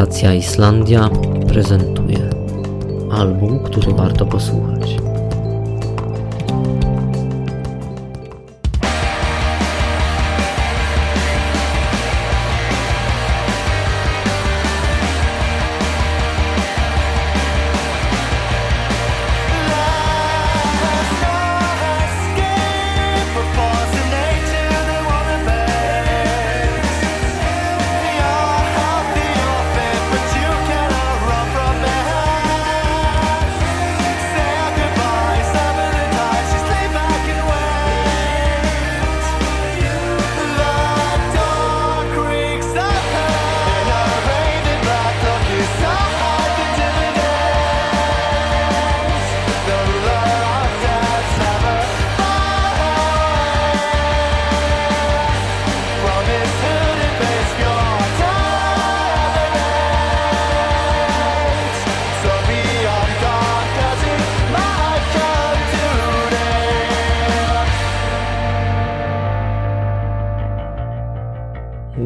Stacja Islandia prezentuje album, który warto posłuchać.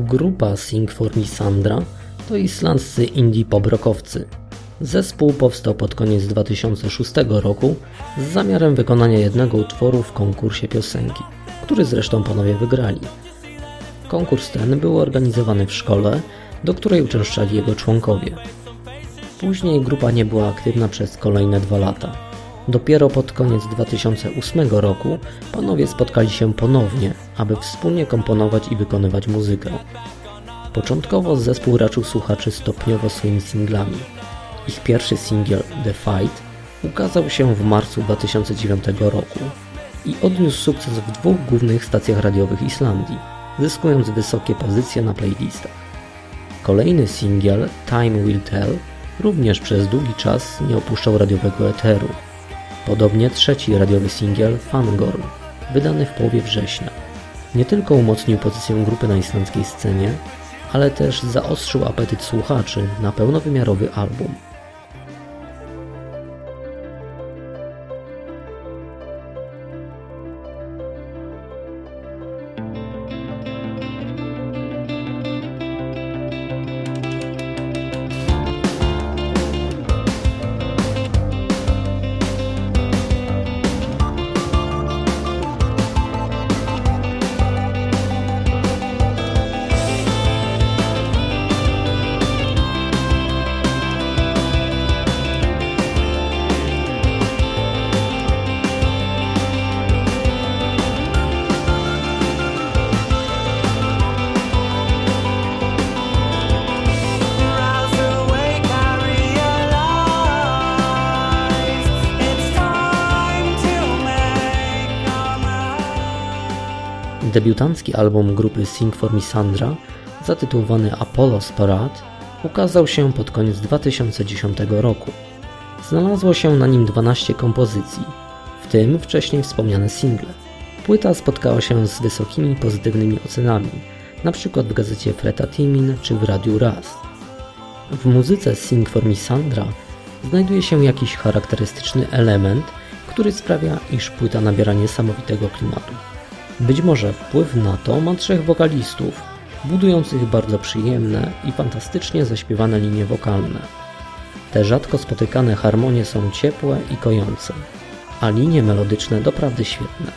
Grupa Sing for Me Sandra to islandzcy indie pobrokowcy. Zespół powstał pod koniec 2006 roku z zamiarem wykonania jednego utworu w konkursie piosenki, który zresztą panowie wygrali. Konkurs ten był organizowany w szkole, do której uczęszczali jego członkowie. Później grupa nie była aktywna przez kolejne dwa lata. Dopiero pod koniec 2008 roku panowie spotkali się ponownie, aby wspólnie komponować i wykonywać muzykę. Początkowo zespół raczył słuchaczy stopniowo swoimi singlami. Ich pierwszy singiel The Fight ukazał się w marcu 2009 roku i odniósł sukces w dwóch głównych stacjach radiowych Islandii, zyskując wysokie pozycje na playlistach. Kolejny singiel Time Will Tell również przez długi czas nie opuszczał radiowego eteru. Podobnie trzeci radiowy singiel Fangorn, wydany w połowie września. Nie tylko umocnił pozycję grupy na islandzkiej scenie, ale też zaostrzył apetyt słuchaczy na pełnowymiarowy album. Debiutancki album grupy Sing for Me Sandra, zatytułowany Apollo's Parade, ukazał się pod koniec 2010 roku. Znalazło się na nim 12 kompozycji, w tym wcześniej wspomniane single. Płyta spotkała się z wysokimi pozytywnymi ocenami, np. w gazecie Freta Timin czy w Radiu Raz. W muzyce Sing for Me Sandra znajduje się jakiś charakterystyczny element, który sprawia, iż płyta nabiera niesamowitego klimatu. Być może wpływ na to ma trzech wokalistów, budujących bardzo przyjemne i fantastycznie zaśpiewane linie wokalne. Te rzadko spotykane harmonie są ciepłe i kojące, a linie melodyczne doprawdy świetne.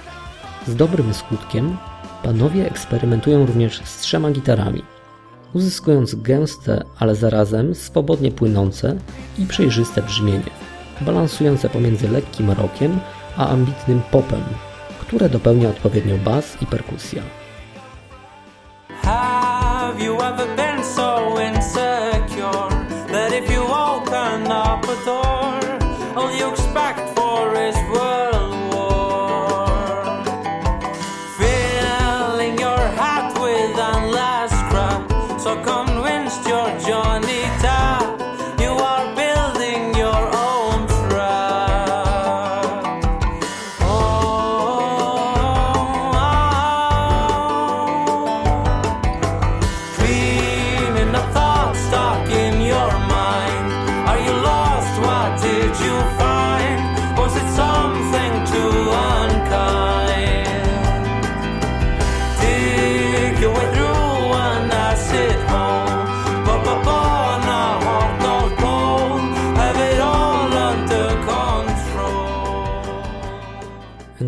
Z dobrym skutkiem panowie eksperymentują również z trzema gitarami, uzyskując gęste, ale zarazem swobodnie płynące i przejrzyste brzmienie, balansujące pomiędzy lekkim rockiem a ambitnym popem które dopełnia odpowiednio bas i perkusja. Have you ever been so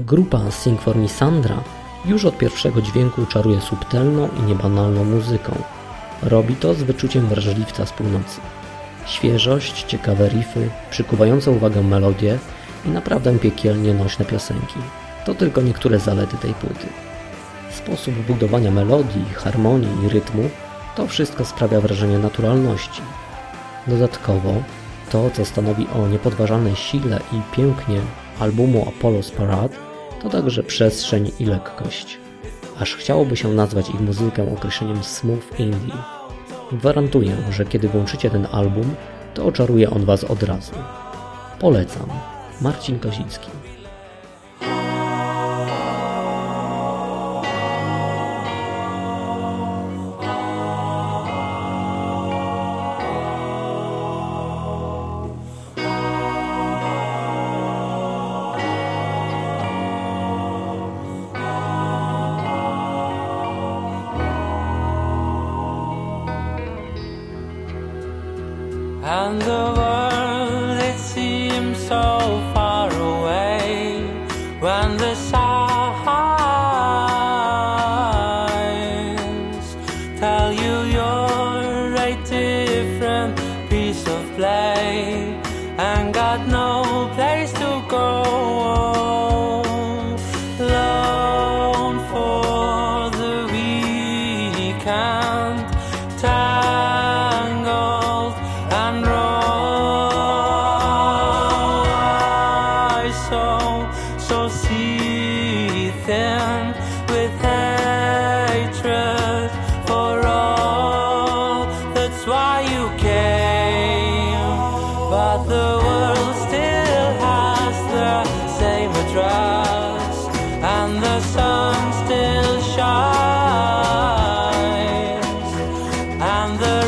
Grupa Sing for Me Sandra już od pierwszego dźwięku czaruje subtelną i niebanalną muzyką. Robi to z wyczuciem wrażliwca z północy. Świeżość, ciekawe riffy, przykuwające uwagę melodie i naprawdę piekielnie nośne piosenki. To tylko niektóre zalety tej płyty. Sposób budowania melodii, harmonii i rytmu to wszystko sprawia wrażenie naturalności. Dodatkowo to, co stanowi o niepodważalnej sile i pięknie albumu Apollo's Parade, to także przestrzeń i lekkość. Aż chciałoby się nazwać ich muzykę określeniem smooth indie. Gwarantuję, że kiedy włączycie ten album, to oczaruje on Was od razu. Polecam. Marcin Kozicki. Play and got no place to go. Alone for the weekend, tangled and raw. So seething with hatred for all. That's why you came, but the world still has the same address, and the sun still shines, and the